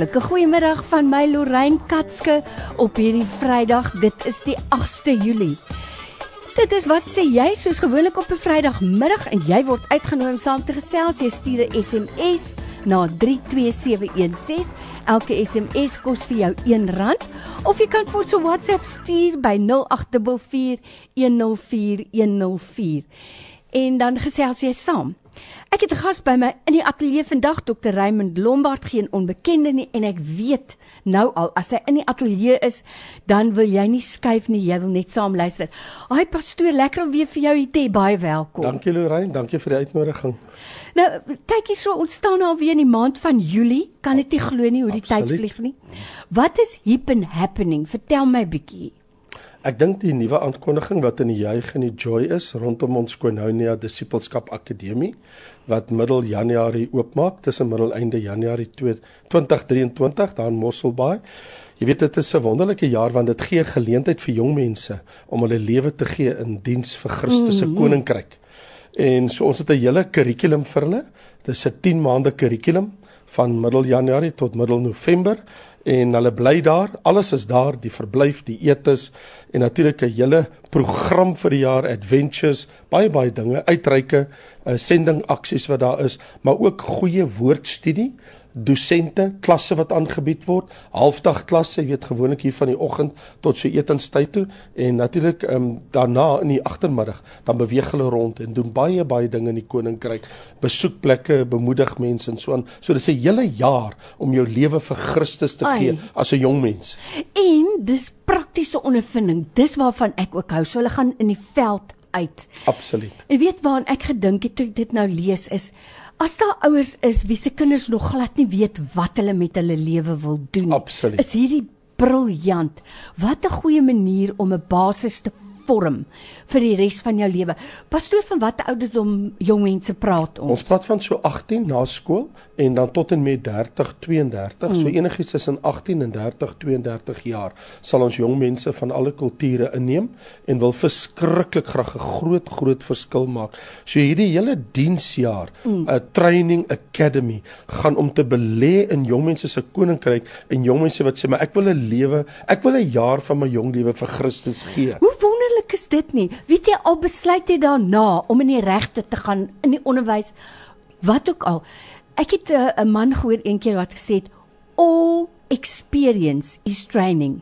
hartlike goeiemiddag van my Lorraine Katske op hierdie Vrydag. Dit is die 8ste Julie. Dit is wat sê jy soos gewoonlik op 'n Vrydagmiddag en jy word uitgenooi om saam te gesels. Jy stuur 'n SMS na 32716. Elke SMS kos vir jou R1 of jy kan vir ons 'n WhatsApp stuur by 0824104104 en dan gesels jy saam. Ek het 'n gas by my in die ateljee vandag, Dr. Raymond Lombard, geen onbekende nie en ek weet nou al as hy in die ateljee is, dan wil jy nie skuif nie, jy wil net saam luister. Haai pastoor, lekker om weer vir jou hier te hê. Baie welkom. Dankie Lorraine, dankie vir die uitnodiging. Nou, kyk hier so, ons staan al weer in die maand van Julie. Kan dit nie glo nie hoe die Absoluut. tyd vlieg nie. Wat is hip and happening? Vertel my bietjie. Ek dink die nuwe aankondiging wat in die juig en die joy is rondom ons Koinonia Disipelskap Akademie wat middel Januarie oopmaak tussen middel einde Januarie 2023 daar in Mosselbaai. Jy weet dit is 'n wonderlike jaar want dit gee geleentheid vir jong mense om hulle lewe te gee in diens vir Christus se mm -hmm. koninkryk. En so ons het 'n hele kurrikulum vir hulle. Dit is 'n 10 maande kurrikulum van middel Januarie tot middel November en hulle bly daar. Alles is daar, die verblyf, die etes en natuurlik 'n hele program vir die jaar, adventures, baie baie dinge, uitreike, uh, sending aksies wat daar is, maar ook goeie woordstudie dosente klasse wat aangebied word halfdag klasse jy weet gewoonlik hier van die oggend tot so etenstyd toe en natuurlik um, daarna in die agtermiddag dan beweeg hulle rond en doen baie baie dinge in die koninkryk besoekplekke bemoedig mense en so aan so dis 'n hele jaar om jou lewe vir Christus te Ai. gee as 'n jong mens En dis praktiese ondervinding. Dis waarvan ek ook hou. So hulle gaan in die veld uit. absoluut En weet waaraan ek gedink het toe ek dit nou lees is as daar ouers is wie se kinders nog glad nie weet wat hulle met hulle lewe wil doen. Absoluut. Is hierdie briljant. Wat 'n goeie manier om 'n basis te vorm vir die res van jou lewe. Pastoor van watter ouderdom jong mense praat ons? Ons praat van so 18 na skool en dan tot en met 30, 32. Mm. So enigiets tussen 18 en 30, 32 jaar sal ons jong mense van alle kulture inneem en wil verskriklik graag 'n groot groot verskil maak. So hierdie hele diensjaar, 'n mm. training academy gaan om te belê in jong mense se koninkryk en jong mense wat sê maar ek wil 'n lewe, ek wil 'n jaar van my jong lewe vir Christus gee. Hoe wonderlik is dit nie? Weet jy al besluit jy daarna om in die regte te gaan in die onderwys wat ook al. Ek het 'n uh, man gehoor eendag wat gesê het all experience is training.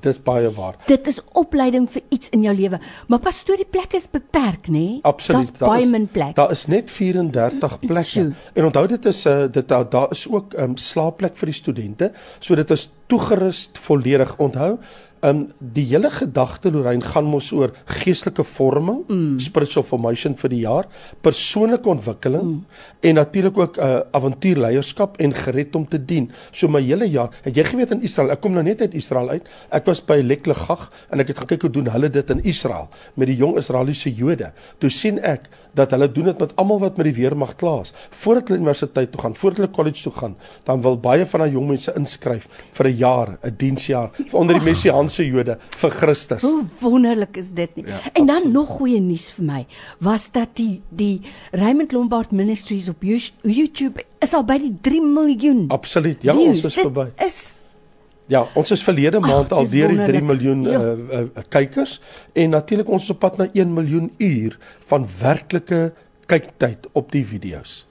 Dis baie waar. Dit is opleiding vir iets in jou lewe. Maar pastoor, die plek is beperk, nê? Absoluut. Daar's baie min plek. Daar is net 34 plekke. En onthou dit is 'n uh, dit daar daar is ook 'n um, slaapplek vir die studente. So dit is toegerus volledig. Onthou, um die hele gedagte Lorraine gaan mos oor geestelike vorming, mm. spiritual formation vir die jaar, persoonlike ontwikkeling mm. en natuurlik ook 'n uh, avontuurleierskap en gered om te dien. So my hele jaar, het jy geweet in Israel, ek kom nou net uit Israel uit. Ek was by Leklegag en ek het gekyk hoe doen hulle dit in Israel met die jong Israeliese Jode. Toe sien ek dat hulle doen dit met almal wat met die weermag klaar is. Voordat hulle universiteit toe gaan, voordat hulle college toe gaan, dan wil baie van daai jong mense inskryf vir 'n jaar, 'n diensjaar vir onder die Messiaanse Jode vir Christus. Hoe wonderlik is dit nie? Ja, en dan absoluut. nog goeie nuus vir my, was dat die die Raymond Lombard Ministries op You- YouTube is al by die 3 miljoen. Absoluut. Ja, views. ons is verby. Is Ja, ons is verlede maand al dis deur die 3 wonderlik. miljoen Ja. uh, uh, uh, kykers en natuurlik ons is op pad na 1 miljoen uur van werklike kyktyd op die video's.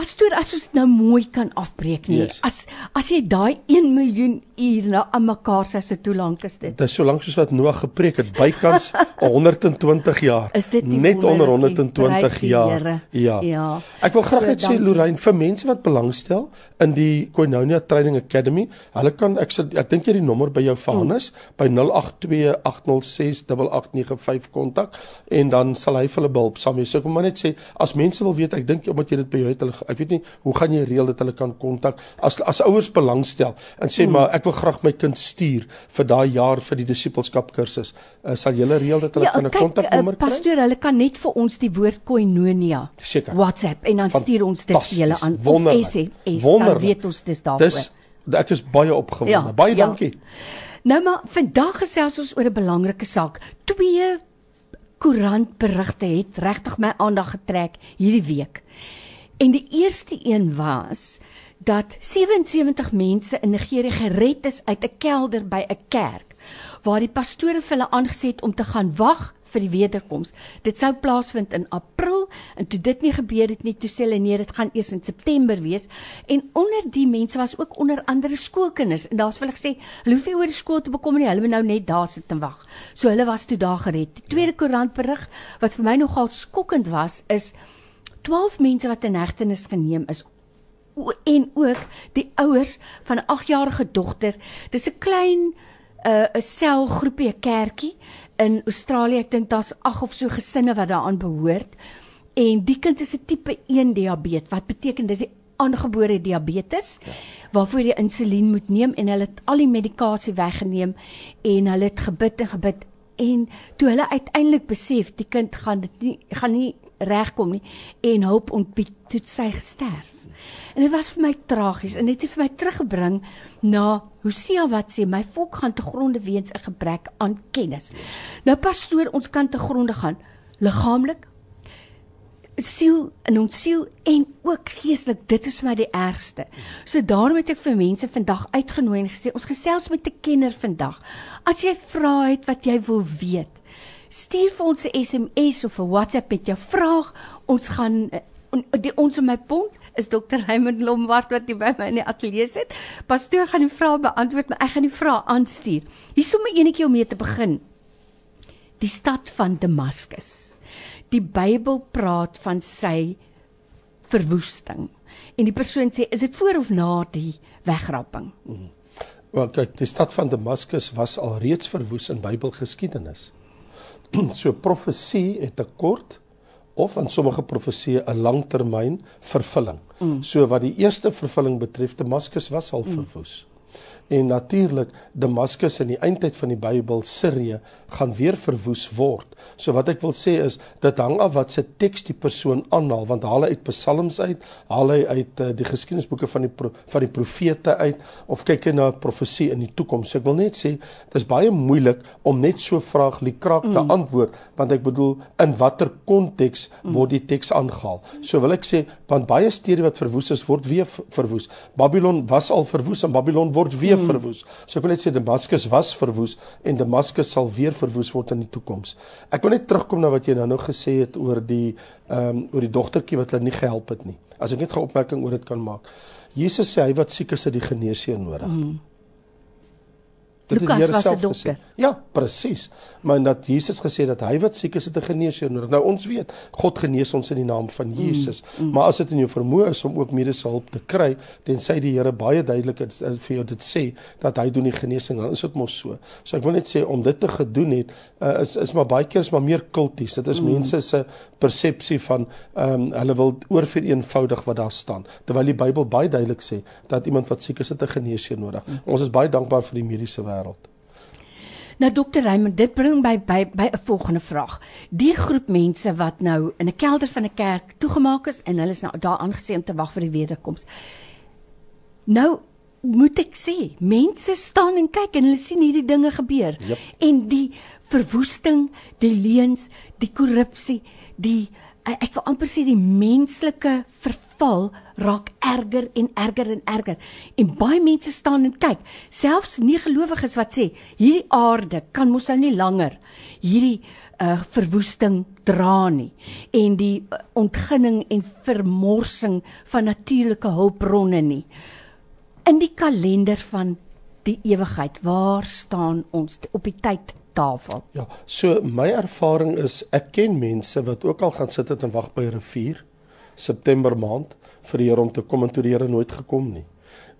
Pastoor, as ons nou mooi kan afbreek nie. Yes. As as jy daai 1 miljoen uur nou aan mekaar sê, so hoe lank is dit? Dit is solank soos wat Noag gepreek het, bykans 120 jaar. Is dit net onder wonderlik nie? 120 Prys die jaar. Ja. Ja. Ek wil graag So, net sê. Lorraine vir mense wat belangstel in die Koinonia Training Academy, hulle kan ek sal ek dink jy die nommer by jou Vanus mm. by 0828068895 kontak en dan sal hy vir hulle behulp saam wees. So wil maar net sê as mense wil weet, ek dink omdat jy dit by jou het, hulle ek weet nie hoe gaan jy reël dat hulle kan kontak as as ouers belangstel en sê mm. maar ek wil graag my kind stuur vir daai jaar vir die disipelskap kursus. Uh, sal jy reël dat hulle Ja, kan 'n kontaknommer uh, kry? pastoor, hulle kan net vir ons die woord koinonia Seker. WhatsApp en dan stuur ons dit vir julle aan Wonderlik. of SMS, dan Wonderlik. weet ons dis daarvoor. Dis ek is baie opgewonde. Ja, baie ja. dankie. Nou maar vandag gesels ons oor 'n belangrike saak. Twee koerantberigte het regtig my aandag getrek hierdie week. En die eerste een was dat 77 mense in Nigerië gered is uit 'n kelder by 'n kerk waar die pastore vir hulle aangesê het om te gaan wag vir die wederkoms. Dit sou plaasvind in April en toe dit nie gebeur het nie, toe sê hulle nee, dit gaan eers in September wees. En onder die mense was ook onder andere skoolkinders en daar's wel gesê, hulle hoef nie oor die skool te bekom nie, hulle moet nou net daar sit en wag. So hulle was toe daar gered. Die tweede koerantberig wat vir my nogal skokkend was, is 12 mense wat in hegtenis geneem is en ook die ouers van 'n 8-jarige dogter. Dis 'n klein 'n uh, 'n selgroepie, 'n kerkie in Australië. Ek dink daar's ag of so gesinne wat daaraan behoort. En die kind is 'n tipe 1 diabetes. Wat beteken dis die aangebore diabetes ja. waarvoor jy insulien moet neem en hulle het al die medikasie weggeneem en hulle het gebid en gebid en toe hulle uiteindelik besef die kind gaan dit nie gaan nie regkom nie en hulp ontbied toe sy gesterf. En dit was vir my tragies en dit het vir my teruggebring na Hosea wat sê my volk gaan te gronde weens 'n gebrek aan kennis. Nou pastoor, ons kan te gronde gaan liggaamlik, siel en ons siel en ook geestelik. Dit is vir my die ergste. So daarom het ek vir mense vandag uitgenooi en gesê ons gesels met 'n kenner vandag. As jy vra het wat jy wil weet, stuur vir ons 'n SMS of 'n WhatsApp met jou vraag. Ons gaan die ons op my punt is dokter Raymond Lombard wat by my in die ateljee sit. Pastoor gaan die vrae beantwoord, maar ek gaan die vrae aanstuur. Hier sommer enetjie om mee te begin. Die stad van Damaskus. Die Bybel praat van sy verwoesting. En die persoon sê, is dit voor of na die wegrapping? Mm. Wel kyk, die stad van Damaskus was al reeds verwoes in Bybelgeskiedenis. so profesie het 'n kort of in sommige profesieë 'n langtermyn vervulling. Mm. So wat die eerste vervulling betref, Damaskus was al mm. verwoes. Mm. En natuurlik Damaskus in die eindtyd van die Bybel, Sirië, gaan weer verwoes word. So wat ek wil sê is dit hang af wat se teks die persoon aanhaal, want haal hy uit Psalms uit, haal hy uit uh, die geskiedenisboeke van die pro, van die profete uit of kyk hy na 'n profesie in die toekoms. So ek wil net sê dit is baie moeilik om net so vraag likraak te mm. antwoord, want ek bedoel in watter konteks mm. word die teks aangehaal. So wil ek sê want baie stede wat verwoes is, word weer verwoes. Babylon was al verwoes en Babylon word weer mm. verwoes. So ek wil net sê Damaskus was verwoes en Damaskus sal weer verwoes word in die toekoms. Ek wil net terugkom na wat jy nou nou gesê het oor die ehm um, oor die dogtertjie wat hulle nie gehelp het nie. As ek net 'n opmerking oor dit kan maak. Jesus sê hy wat siek is, het die geneesheer nodig. Mm. Dit Lukas was 'n dokter. Ja, presies. Maar dat Jesus gesê dat hy wat siek is het 'n geneesheer nodig. Nou ons weet, God genees ons in die naam van Jesus. Mm, mm. Maar as dit in jou vermoë is om ook mediese hulp te kry, tensy die Here baie duidelik het vir jou dit sê dat hy doen die genesing, dan is dit mos so. So ek wil net sê om dit te gedoen het, uh, is is maar baie keer is maar meer kulties. Dit is mm. mense se persepsie van ehm um, hulle wil oorvereenvoudig wat daar staan. Terwyl die Bybel baie duidelik sê dat iemand wat siek is het 'n geneesheer nodig. Mm. Ons is baie dankbaar vir die mediese wêreld wêreld. Nou dokter Raymond, dit bring by by by 'n volgende vraag. Die groep mense wat nou in 'n kelder van 'n kerk toegemaak is en hulle is nou daar aangesê om te wag vir die wederkoms. Nou moet ek sê, mense staan en kyk en hulle sien hierdie dinge gebeur. Yep. En die verwoesting, die leuns, die korrupsie, die ek wil amper sê die menslike verval raak erger en erger en erger. En baie mense staan en kyk, selfs nie gelowiges wat sê hierdie aarde kan mos nou nie langer hierdie uh verwoesting dra nie en die uh, ontginning en vermorsing van natuurlike hulpbronne nie. In die kalender van die ewigheid, waar staan ons op die tyd tafel. Ja, so my ervaring is ek ken mense wat ook al gaan sit en wag by 'n rivier September maand vir die Here om te kom en toe die Here nooit gekom nie.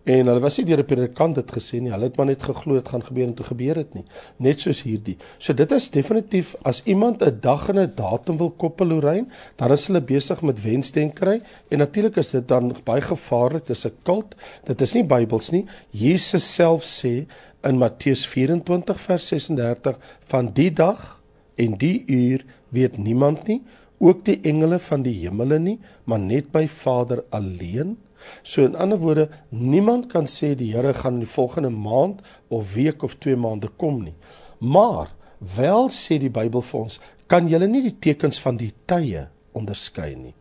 En hulle was nie deur 'n predikant dit gesê nie. Hulle het maar net geglo dit gaan gebeur en toe gebeur dit nie. Net soos hierdie. So dit is definitief as iemand 'n dag en 'n datum wil koppel Lorraine, dan is hulle besig met wensdenkery en natuurlik is dit dan baie gevaarlik. Dit is 'n kult. Dit is nie Bybels nie. Jesus self sê in Matteus 24 vers 36 van die dag en die uur weet niemand nie ook die engele van die hemele nie, maar net my Vader alleen. So in ander woorde, niemand kan sê die Here gaan in die volgende maand of week of 2 maande kom nie. Maar wel sê die Bybel vir ons, kan julle nie die tekens van die tye onderskei nie.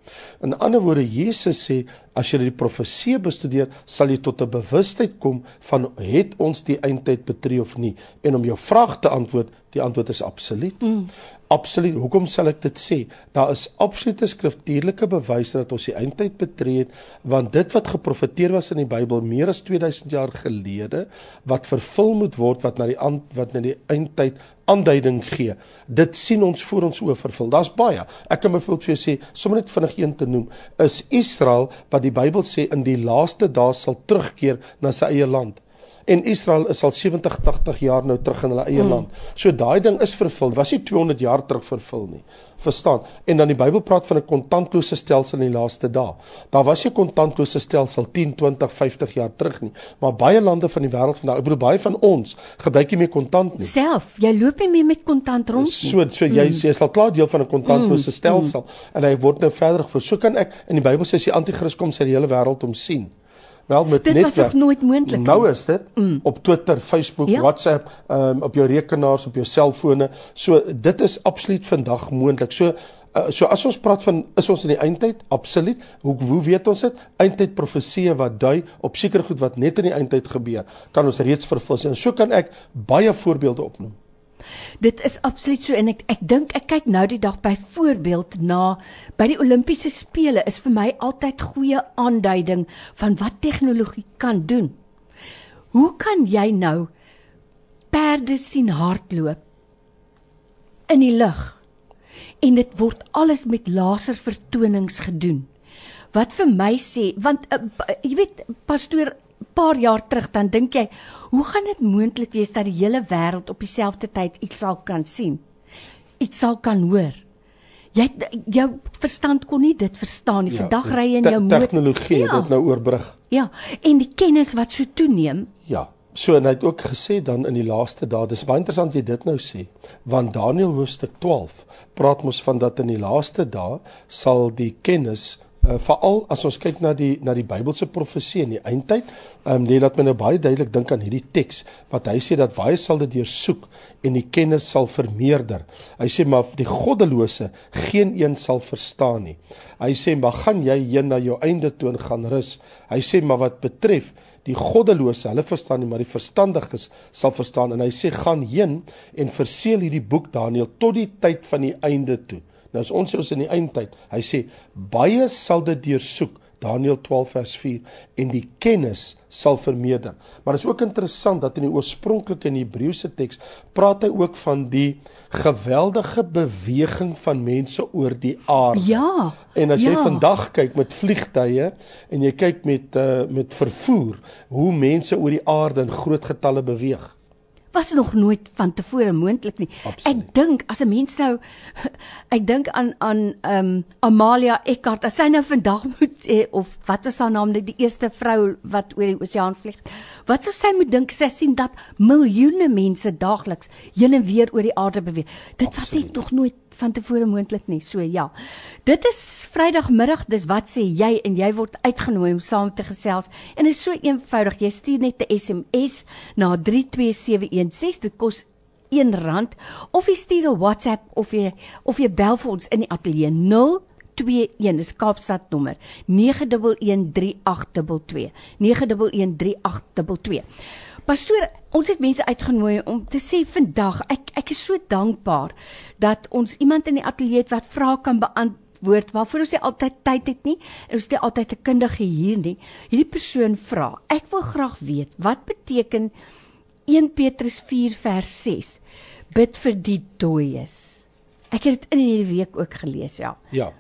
In ander woorde, Jesus sê as jy die profesie bestudeer, sal jy tot 'n bewustheid kom van het ons die eindtyd betree of nie. En om jou vraag te antwoord, die antwoord is absoluut. Mm. Absoluut. Hoekom sal ek dit sê? Daar is absolute skriftuurlike bewyse dat ons die eindtyd betree het, want dit wat geprofeteer was in die Bybel meer as 2000 jaar gelede wat vervul moet word wat na die wat na die eindtyd aanduiding gee. Dit sien ons voor ons oë vervul. Daar's baie. Ek kan byvoorbeeld vir jou sê, sommer net vinnig een te noem, is Israel wat die Bybel sê in die laaste dae sal terugkeer na sy eie land en Israel is al 70 80 jaar nou terug in hulle eie mm. land. So daai ding is vervul. Was nie 200 jaar terug vervul nie. Verstaan? En dan die Bybel praat van 'n kontantlose stelsel in die laaste dae. Daar was 'n kontantlose stelsel 10, 20, 50 jaar terug nie. Maar baie lande van die wêreld vandag, ek bedoel baie van ons gebruik nie meer kontant nie. Self, jy loop nie meer met kontant rond nie. So so jy mm. jy sal klaar deel van 'n kontantlose mm. stelsel mm. en hy word nou verder gevoer. So kan ek in die Bybel sê as die anti-kris kom, sal die hele wêreld hom sien. Wel met dit netwerk. Dit was nog nooit moontlik. Nou is dit mm. op Twitter, Facebook, ja. WhatsApp, um, op jou rekenaars, op jou selfone. So dit is absoluut vandag moontlik. So uh, so as ons praat van is ons in die eindtyd? Absoluut. Hoe hoe weet ons dit? Eindtyd profeseë wat dui op sekere goed wat net in die eindtyd gebeur, kan ons reeds vervul. En so kan ek baie voorbeelde opnoem. Dit is absoluut so en ek ek dink ek kyk nou die dag byvoorbeeld na by die Olimpiese spele is vir my altyd goeie aanduiding van wat tegnologie kan doen. Hoe kan jy nou perde sien hardloop in die lug? En dit word alles met laservertonings gedoen. Wat vir my sê want uh, jy weet pastoor paar jaar terug dan dink jy, hoe gaan dit moontlik wees dat die hele wêreld op dieselfde tyd iets sal kan sien? Iets sal kan hoor. Jy jou verstand kon nie dit verstaan nie. Ja, Vandag ry jy in jou motor. Tegnologie ja. dit nou oorbrug. Ja, en die kennis wat so toeneem. Ja. So en hy het ook gesê dan in die laaste dae, dis baie interessant jy dit nou sê, want Daniël hoofstuk 12 praat mos van dat in die laaste dae sal die kennis uh, veral as ons kyk na die na die Bybelse profesie in die eindtyd, ehm um, lê dat my nou baie duidelik dink aan hierdie teks wat hy sê dat baie sal dit deursoek en die kennis sal vermeerder. Hy sê maar die goddelose geen een sal verstaan nie. Hy sê maar gaan jy heen na jou einde toe en gaan rus. Hy sê maar wat betref die goddelose, hulle verstaan nie, maar die verstandiges sal verstaan en hy sê gaan heen en verseël hierdie boek Daniël tot die tyd van die einde toe. Nou as ons ons in die eindtyd, hy sê baie sal dit deursoek Daniël 12 vers 4 en die kennis sal vermeerder. Maar is ook interessant dat in die oorspronklike in die Hebreëse teks praat hy ook van die geweldige beweging van mense oor die aarde. Ja. En as ja. jy vandag kyk met vliegtye en jy kyk met uh, met vervoer, hoe mense oor die aarde in groot getalle beweeg was nog nooit van tevore moontlik nie. Absoluut. Ek dink as 'n mens nou ek dink aan aan ehm um, Amalia Eckart, as sy nou vandag moet sê of wat is haar naam, die eerste vrou wat oor die oseaan vlieg. Wat sou sy moet dink sy sien dat miljoene mense daagliks heen en weer oor die aarde beweeg. Dit Absoluut. was net nog nooit van tevore moontlik nie. So ja. Dit is Vrydagmiddag, dis wat sê jy en jy word uitgenooi om saam te gesels. En dit is so eenvoudig. Jy stuur net 'n SMS na 32716. Dit kos R1 of jy stuur 'n WhatsApp of jy of jy bel vir ons in die ateljee 021 is Kaapstad nommer 9113822 9113822 Pastoor, ons het mense uitgenooi om te sê vandag ek ek is so dankbaar dat ons iemand in die ateljee het wat vrae kan beantwoord waarvoor ons nie altyd tyd het nie en ons het nie altyd 'n kundige hier nie. Hierdie persoon vra, ek wil graag weet wat beteken 1 Petrus 4 vers 6 bid vir die dooies. Ek het dit in hierdie week ook gelees, ja. Ja.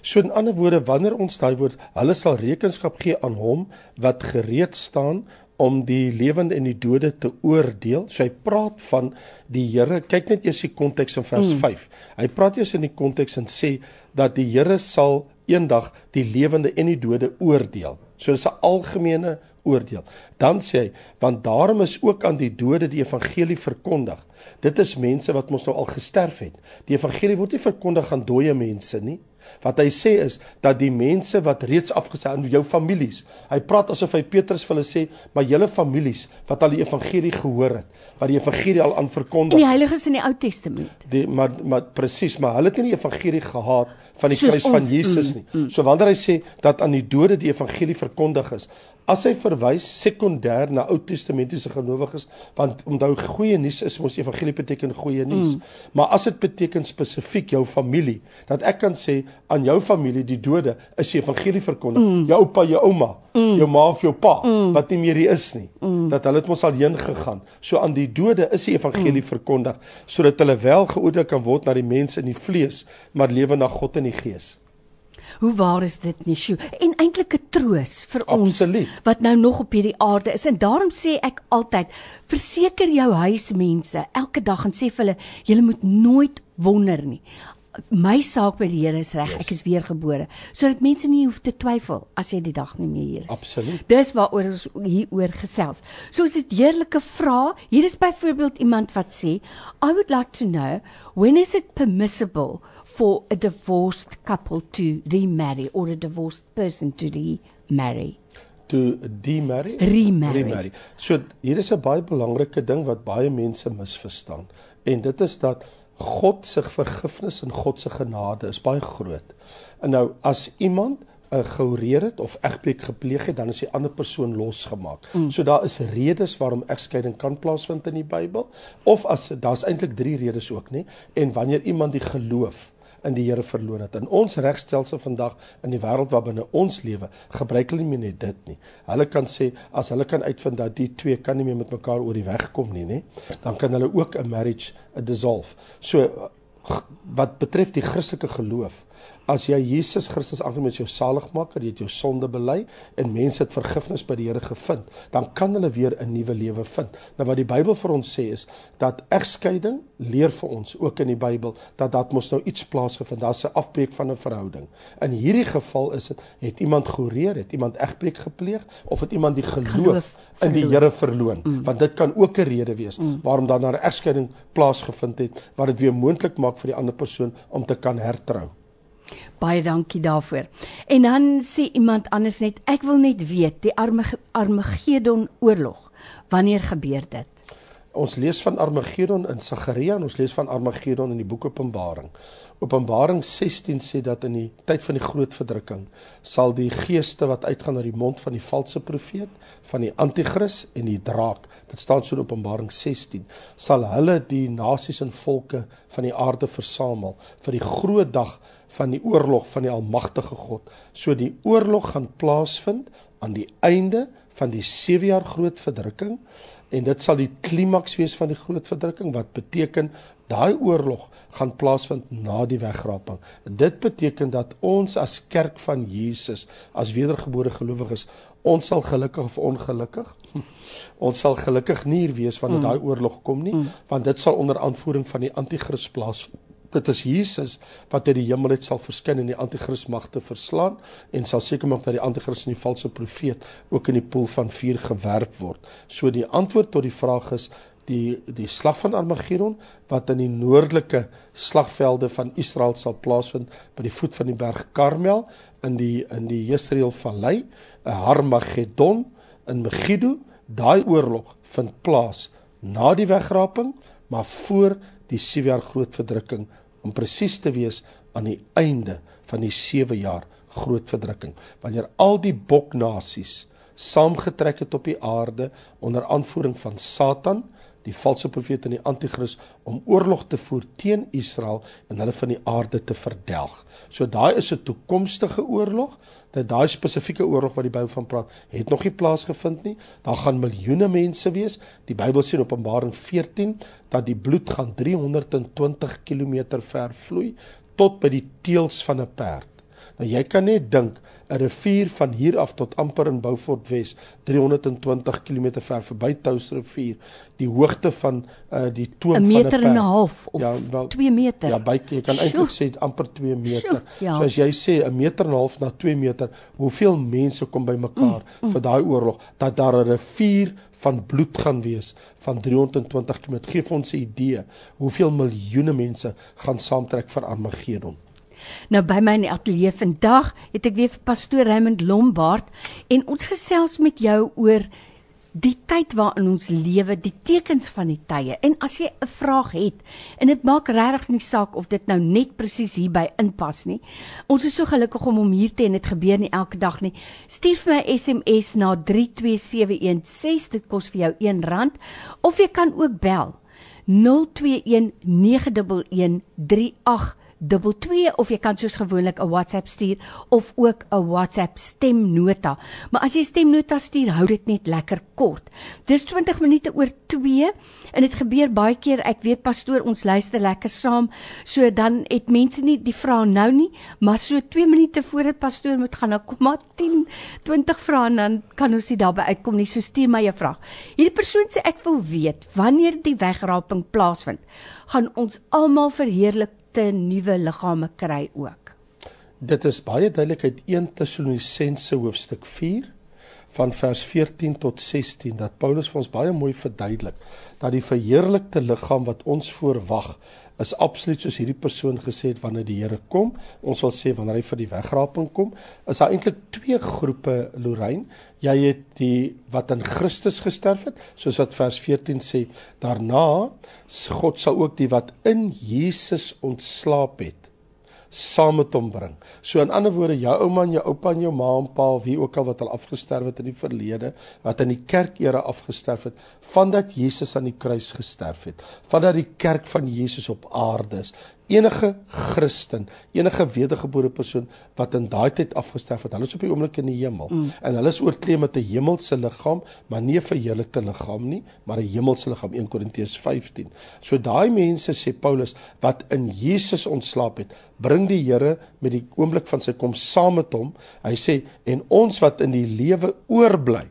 So in ander woorde, wanneer ons daai woord, hulle sal rekenskap gee aan hom wat gereed staan om die lewende en die dode te oordeel. So hy praat van die Here. Kyk net eers die konteks in vers mm. 5. Hy praat eers in die konteks en sê dat die Here sal eendag die lewende en die dode oordeel. So dis 'n algemene oordeel. Dan sê hy, want daarom is ook aan die dode die evangelie verkondig. Dit is mense wat mos nou al gesterf het. Die evangelie word nie verkondig aan dooie mense nie. Wat hy sê is dat die mense wat reeds afgestaan jou families. Hy praat asof hy Petrus vir hulle sê, maar julle families wat al die evangelie gehoor het, wat die evangelie al aan verkondig. Die heiliges in die Ou Testament. Die maar maar presies, maar hulle het nie die evangelie gehad van die kruis van Jesus mm, nie. Mm, mm. So wanneer hy sê dat aan die dode die evangelie verkondig is, as hy verwys sekondêr na Ou Testamentiese gelowiges, want onthou goeie nuus is mos evangelie beteken goeie nuus. Mm. Maar as dit beteken spesifiek jou familie, dat ek kan sê aan jou familie die dode is die evangelie verkondig. Mm. Jou oupa, jou ouma, mm. jou ma of jou pa mm. wat nie meer hier is nie, mm. dat hulle het mos al heen gegaan. So aan die dode is die evangelie mm. verkondig sodat hulle wel geoordeel kan word na die mense in die vlees, maar lewe na God in die gees. Hoe waar is dit nie, Sjoe? En eintlik 'n troos vir ons Absoluut. wat nou nog op hierdie aarde is. En daarom sê ek altyd, verseker jou huismense elke dag en sê vir hulle, julle moet nooit wonder nie. My saak by die Here is reg. Yes. Ek is weergebore sodat mense nie hoef te twyfel as jy die dag nie meer hier is. Absoluut. Dis waaroor ons hier oor gesels. So is dit heerlike vrae. Hier is byvoorbeeld iemand wat sê, I would like to know when is it permissible for a divorced couple to remarry or a divorced person to remarry to demarry remarry. remarry. So hier is 'n baie belangrike ding wat baie mense misverstaan en dit is dat God se vergifnis en God se genade is baie groot. En nou as iemand 'n uh, gehoureer het of egbreek gepleeg het, dan is die ander persoon losgemaak. Mm. So daar is redes waarom egskeiding kan plaasvind in die Bybel of as daar's eintlik 3 redes ook, nê? En wanneer iemand die geloof in die Here verloor het. In ons regstelsel vandag in die wêreld waarbinne ons lewe, gebruik hulle nie net dit nie. Hulle kan sê as hulle kan uitvind dat die twee kan nie meer met mekaar oor die weg kom nie, nê, dan kan hulle ook 'n marriage dissolve. So wat betref die Christelike geloof, As jy Jesus Christus aangeneem as jou saligmaker, jy het jou sonde bely en mense het vergifnis by die Here gevind, dan kan hulle weer 'n nuwe lewe vind. Nou wat die Bybel vir ons sê is dat egskeiding leer vir ons ook in die Bybel dat dat mos nou iets plaasgevind, daar's 'n afbreek van 'n verhouding. In hierdie geval is dit het iemand gehoreer, het iemand egbreek gepleeg of het iemand die geloof, geloof in die Here verloon, mm. want dit kan ook 'n rede wees mm. waarom dan 'n egskeiding plaasgevind het wat dit weer moontlik maak vir die ander persoon om te kan hertrou. Baie dankie daarvoor. En dan sê iemand anders net, ek wil net weet, die Armageddon oorlog, wanneer gebeur dit? Ons lees van Armageddon in Sagaria en ons lees van Armageddon in die boek Openbaring. Openbaring 16 sê dat in die tyd van die groot verdrukking sal die geeste wat uitgaan na die mond van die valse profeet, van die anti-kris en die draak, dit staan so in Openbaring 16, sal hulle die nasies en volke van die aarde versamel vir die groot dag van die oorlog van die almagtige God. So die oorlog gaan plaasvind aan die einde van die 7 jaar groot verdrukking en dit sal die klimaks wees van die groot verdrukking wat beteken daai oorlog gaan plaasvind na die wegraping. Dit beteken dat ons as kerk van Jesus as wedergebore gelowiges ons sal gelukkig of ongelukkig ons sal gelukkig nie wees wanneer mm. daai oorlog kom nie mm. want dit sal onder aanvoering van die anti-kris plaasvind dit is Jesus wat uit die hemel uit sal verskyn en die anti-kris magte verslaan en sal seker maak dat die anti-kris en die valse profeet ook in die poel van vuur gewerp word. So die antwoord tot die vraag is die die slag van Armageddon wat in die noordelike slagvelde van Israel sal plaasvind by die voet van die berg Karmel in die in die Jesreel vallei, 'n Armageddon in Megiddo, daai oorlog vind plaas na die wegraping, maar voor die 7 jaar groot verdrukking om presies te wees aan die einde van die 7 jaar groot verdrukking. Wanneer al die boknasies saamgetrek het op die aarde onder aanvoering van Satan die valse profeet en die anti-kris om oorlog te voer teen Israel en hulle van die aarde te verdelg. So daai is 'n toekomstige oorlog, dat daai spesifieke oorlog wat die Bybel van praat, het nog nie plaasgevind nie. Daar gaan miljoene mense wees. Die Bybel sê in Openbaring 14 dat die bloed gaan 320 km ver vloei tot by die teels van 'n perd. Nou jy kan net dink 'n rivier van hier af tot amper in Beaufort Wes, 320 km ver verby Touwsrivier, die hoogte van uh die toom van 'n meter en 'n half of ja, wel, 2 meter. Ja, by jy kan eintlik sê amper 2 meter. Sjoe, ja. So as jy sê 'n meter en 'n half na 2 meter, hoeveel mense kom bymekaar mm, mm. vir daai oorlog dat daar 'n rivier van bloed gaan wees van 320 km. Geef ons 'n idee hoeveel miljoene mense gaan saamtrek vir Armageddon. Nou by my in die ateljee vandag het ek weer vir pastoor Raymond Lombard en ons gesels met jou oor die tyd waarin ons lewe, die tekens van die tye. En as jy 'n vraag het en dit maak regtig nie saak of dit nou net presies hierby inpas nie. Ons is so gelukkig om hom hier te en dit gebeur nie elke dag nie. Stuur my SMS na 32716. Dit kos vir jou R1 of jy kan ook bel 021 911 38 2 of jy kan soos gewoonlik 'n WhatsApp stuur of ook 'n WhatsApp stemnota. Maar as jy stemnota stuur, hou dit net lekker kort. Dis 20 minute oor 2 en dit gebeur baie keer. Ek weet pastoor, ons luister lekker saam. So dan het mense nie die vrae nou nie, maar so 2 minute voor dit pastoor moet gaan, dan kom maar 10, 20 vrae en dan kan ons nie daarby uitkom nie. So stuur my 'n vraag. Hierdie persoon sê ek wil weet wanneer die wegraping plaasvind, gaan ons almal verheerlik te nuwe liggame kry ook. Dit is baie duidelik uit 1 Tessalonisense hoofstuk 4 van vers 14 tot 16 dat Paulus vir ons baie mooi verduidelik dat die verheerlikte liggaam wat ons voorwag is absoluut soos hierdie persoon gesê het wanneer die Here kom. Ons wil sê wanneer hy vir die wegraping kom, is daar eintlik twee groepe Lorraine. Jy het die wat in Christus gesterf het, soos wat vers 14 sê. Daarna God sal ook die wat in Jesus ontslaap het saam met hom bring. So in ander woorde, jou ouma en jou oupa en jou ma en pa, wie ook al wat al afgesterf het in die verlede, wat in die kerk era afgesterf het, vandat Jesus aan die kruis gesterf het, vandat die kerk van Jesus op aarde is, enige Christen, enige wedergebore persoon wat in daai tyd afgesterf het, hulle is op die oomblik in die hemel mm. en hulle is oorkleed met 'n hemelse liggaam, maar nie 'n verheerlikte liggaam nie, maar 'n hemelse liggaam 1 Korintiërs 15. So daai mense sê Paulus wat in Jesus ontslaap het, bring die Here met die oomblik van sy kom saam met hom. Hy sê en ons wat in die lewe oorbly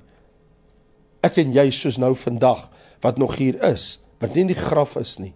ek en jy soos nou vandag wat nog hier is, wat nie in die graf is nie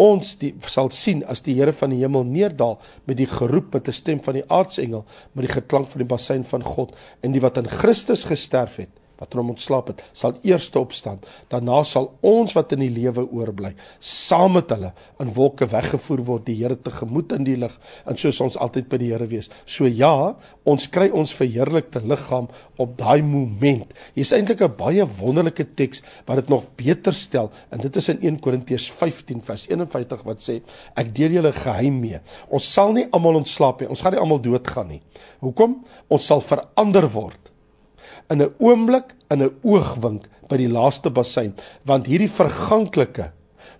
ons die, sal sien as die Here van die hemel neerdal met die geroep met 'n stem van die aartsengel met die geklank van die bassein van God en die wat in Christus gesterf het wat hom ontslaap het, sal eers opstaan. Daarna sal ons wat in die lewe oorbly, saam met hulle in wolke weggevoer word die Here tegemoet in die lig en soos ons altyd by die Here wees. So ja, ons kry ons verheerlikte liggaam op daai moment. Hier's eintlik 'n baie wonderlike teks wat dit nog beter stel en dit is in 1 Korintiërs 15 vers 51 wat sê ek deel julle geheim mee. Ons sal nie almal ontslaap nie. Ons gaan nie almal doodgaan nie. Hoekom? Ons sal verander word in 'n oomblik, in 'n oogwink by die laaste bassein, want hierdie verganklike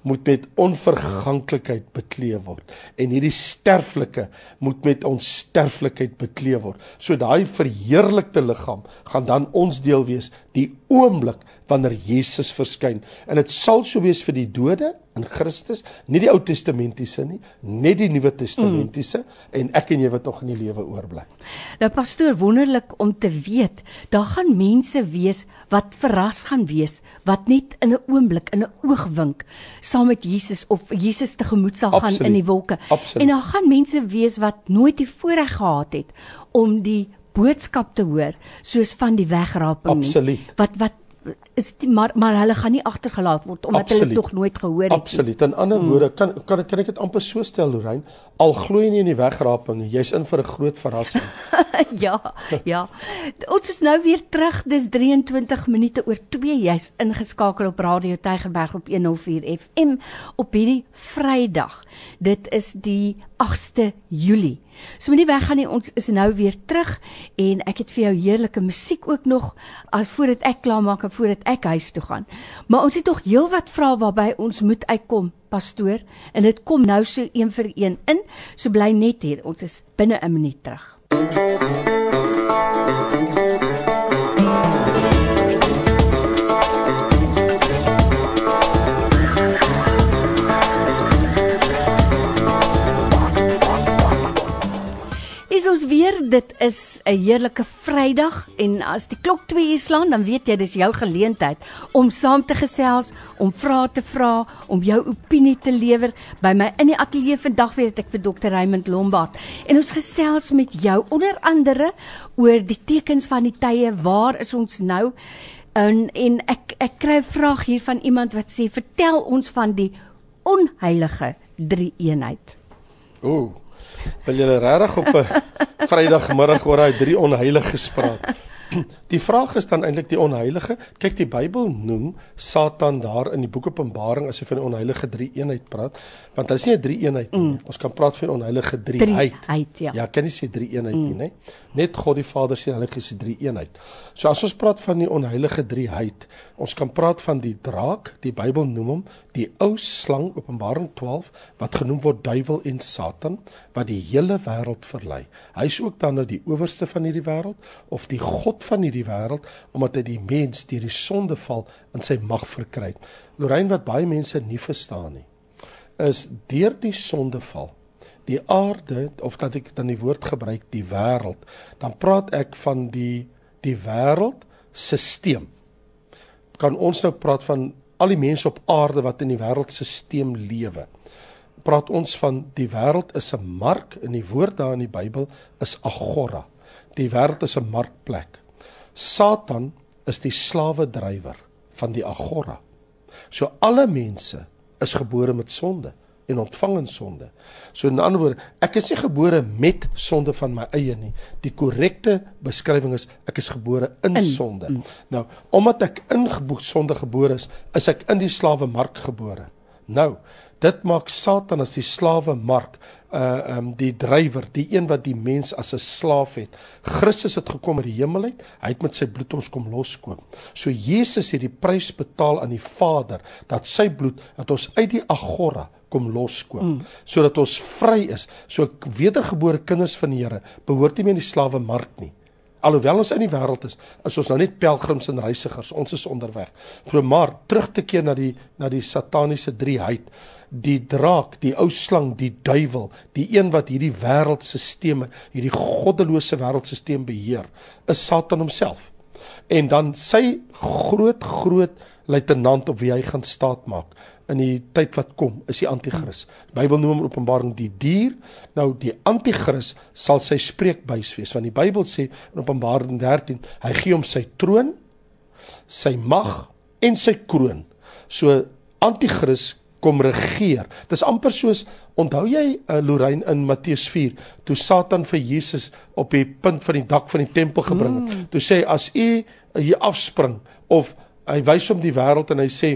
moet met onverganklikheid bekleed word en hierdie sterflike moet met ons sterflikheid bekleed word. So daai verheerlikte liggaam gaan dan ons deel wees die oomblik wanneer Jesus verskyn. En dit sal so wees vir die dode in Christus, nie die Ou Testamentiese nie, net die Nuwe Testamentiese mm. en ek en jy wat nog in die lewe oorbly. Nou pastoor, wonderlik om te weet, daar gaan mense wees wat verras gaan wees, wat net in 'n oomblik, in 'n oogwink saam met Jesus of Jesus tegemoet sal Absoluut. gaan in die wolke. Absoluut. En daar gaan mense wees wat nooit die voorreg gehad het om die boodskap te hoor soos van die wegraping nie. Wat wat is die, maar maar hulle gaan nie agtergelaat word omdat Absoluut. hulle tog nooit gehoor het. Absoluut. In ander hmm. woorde kan kan kan ek dit amper so stel Lorraine, al glo jy nie in die wegraping nie, jy's in vir 'n groot verrassing. ja, ja. Ons is nou weer terug. Dis 23 minute oor 2. Jy's ingeskakel op Radio Tygerberg op 104 FM op hierdie Vrydag. Dit is die 8ste Julie. So moenie weggaan nie. Ons is nou weer terug en ek het vir jou heerlike musiek ook nog as voordat ek klaar maak en voordat ek huis toe gaan. Maar ons het tog heelwat vrae waarby ons moet uitkom, pastoor, en dit kom nou so een vir een in. So bly net hier. Ons is binne 'n minuut terug. Ons weer dit is 'n heerlike Vrydag en as die klok 2 uur slaan, dan weet jy dis jou geleentheid om saam te gesels, om vrae te vra, om jou opinie te lewer. By my in die ateljee vandag weet ek vir Dr. Raymond Lombard en ons gesels met jou onder andere oor die tekens van die tye. Waar is ons nou? En en ek ek kry 'n vraag hier van iemand wat sê, "Vertel ons van die onheilige drie-eenheid." Ooh. Wil julle regtig op 'n Vrydagmiddag oor daai drie onheiliges praat? Die vraag is dan eintlik die onheilige. Kyk, die Bybel noem Satan daar in die boek Openbaring as hy van die onheilige drie-eenheid praat, want is nie 'n drie-eenheid nie. Mm. Ons kan praat van onheilige drie-heid. Drie ja. ja, kan nie sê drie-eenheid mm. nie, né? Net God die Vader sê Heilige is die drie-eenheid. So as ons praat van die onheilige drie-heid, ons kan praat van die draak, die Bybel noem hom die ou slang Openbaring 12 wat genoem word duiwel en Satan wat die hele wêreld verlei. Hy is ook dan nou die owerste van hierdie wêreld of die god van hierdie wêreld omdat hy die mens deur die sondeval in sy mag verkry. Het. Lorraine wat baie mense nie verstaan nie is deur die sondeval die aarde of dat ek dan die woord gebruik die wêreld dan praat ek van die die wêreld stelsel kan ons nou praat van al die mense op aarde wat in die wêreldstelsel lewe? Praat ons van die wêreld is 'n mark in die woord daar in die Bybel is agora. Die wêreld is 'n markplek Satan is die slawe drywer van die agora. So alle mense is gebore met sonde en ontvang in sonde. So in ander woord, ek is nie gebore met sonde van my eie nie. Die korrekte beskrywing is ek is gebore in, in sonde. In. Nou, omdat ek in sonde gebore is, is ek in die slawe mark gebore. Nou, dit maak Satan as die slawe mark uh um die drywer, die een wat die mens as 'n slaaf het. Christus het gekom uit die hemel uit. Hy het met sy bloed ons kom loskoop. So Jesus het die prys betaal aan die Vader dat sy bloed dat ons uit die agora kom loskoop mm. sodat ons vry is. So wedergebore kinders van die Here behoort nie meer in die slawe mark nie. Alhoewel ons in die wêreld is, is ons nou net pelgrims en reisigers. Ons is onderweg. Maar terug te keer na die na die sataniese drieheid die draak, die ou slang, die duiwel, die een wat hierdie wêreldstelsel, hierdie goddelose wêreldstelsel beheer, is Satan homself. En dan sy groot groot luitenant op wie hy gaan staat maak in die tyd wat kom is die anti-kris. Bybel noem hom Openbaring die dier. Nou die anti-kris sal sy spreekbuis wees want die Bybel sê in Openbaring 13 hy gee hom sy troon, sy mag en sy kroon. So anti-kris kom regeer. Dis amper soos onthou jy uh, Lorraine in Matteus 4 toe Satan vir Jesus op die punt van die dak van die tempel gebring het. Mm. Toe sê as u hier afspring of hy wys hom die wêreld en hy sê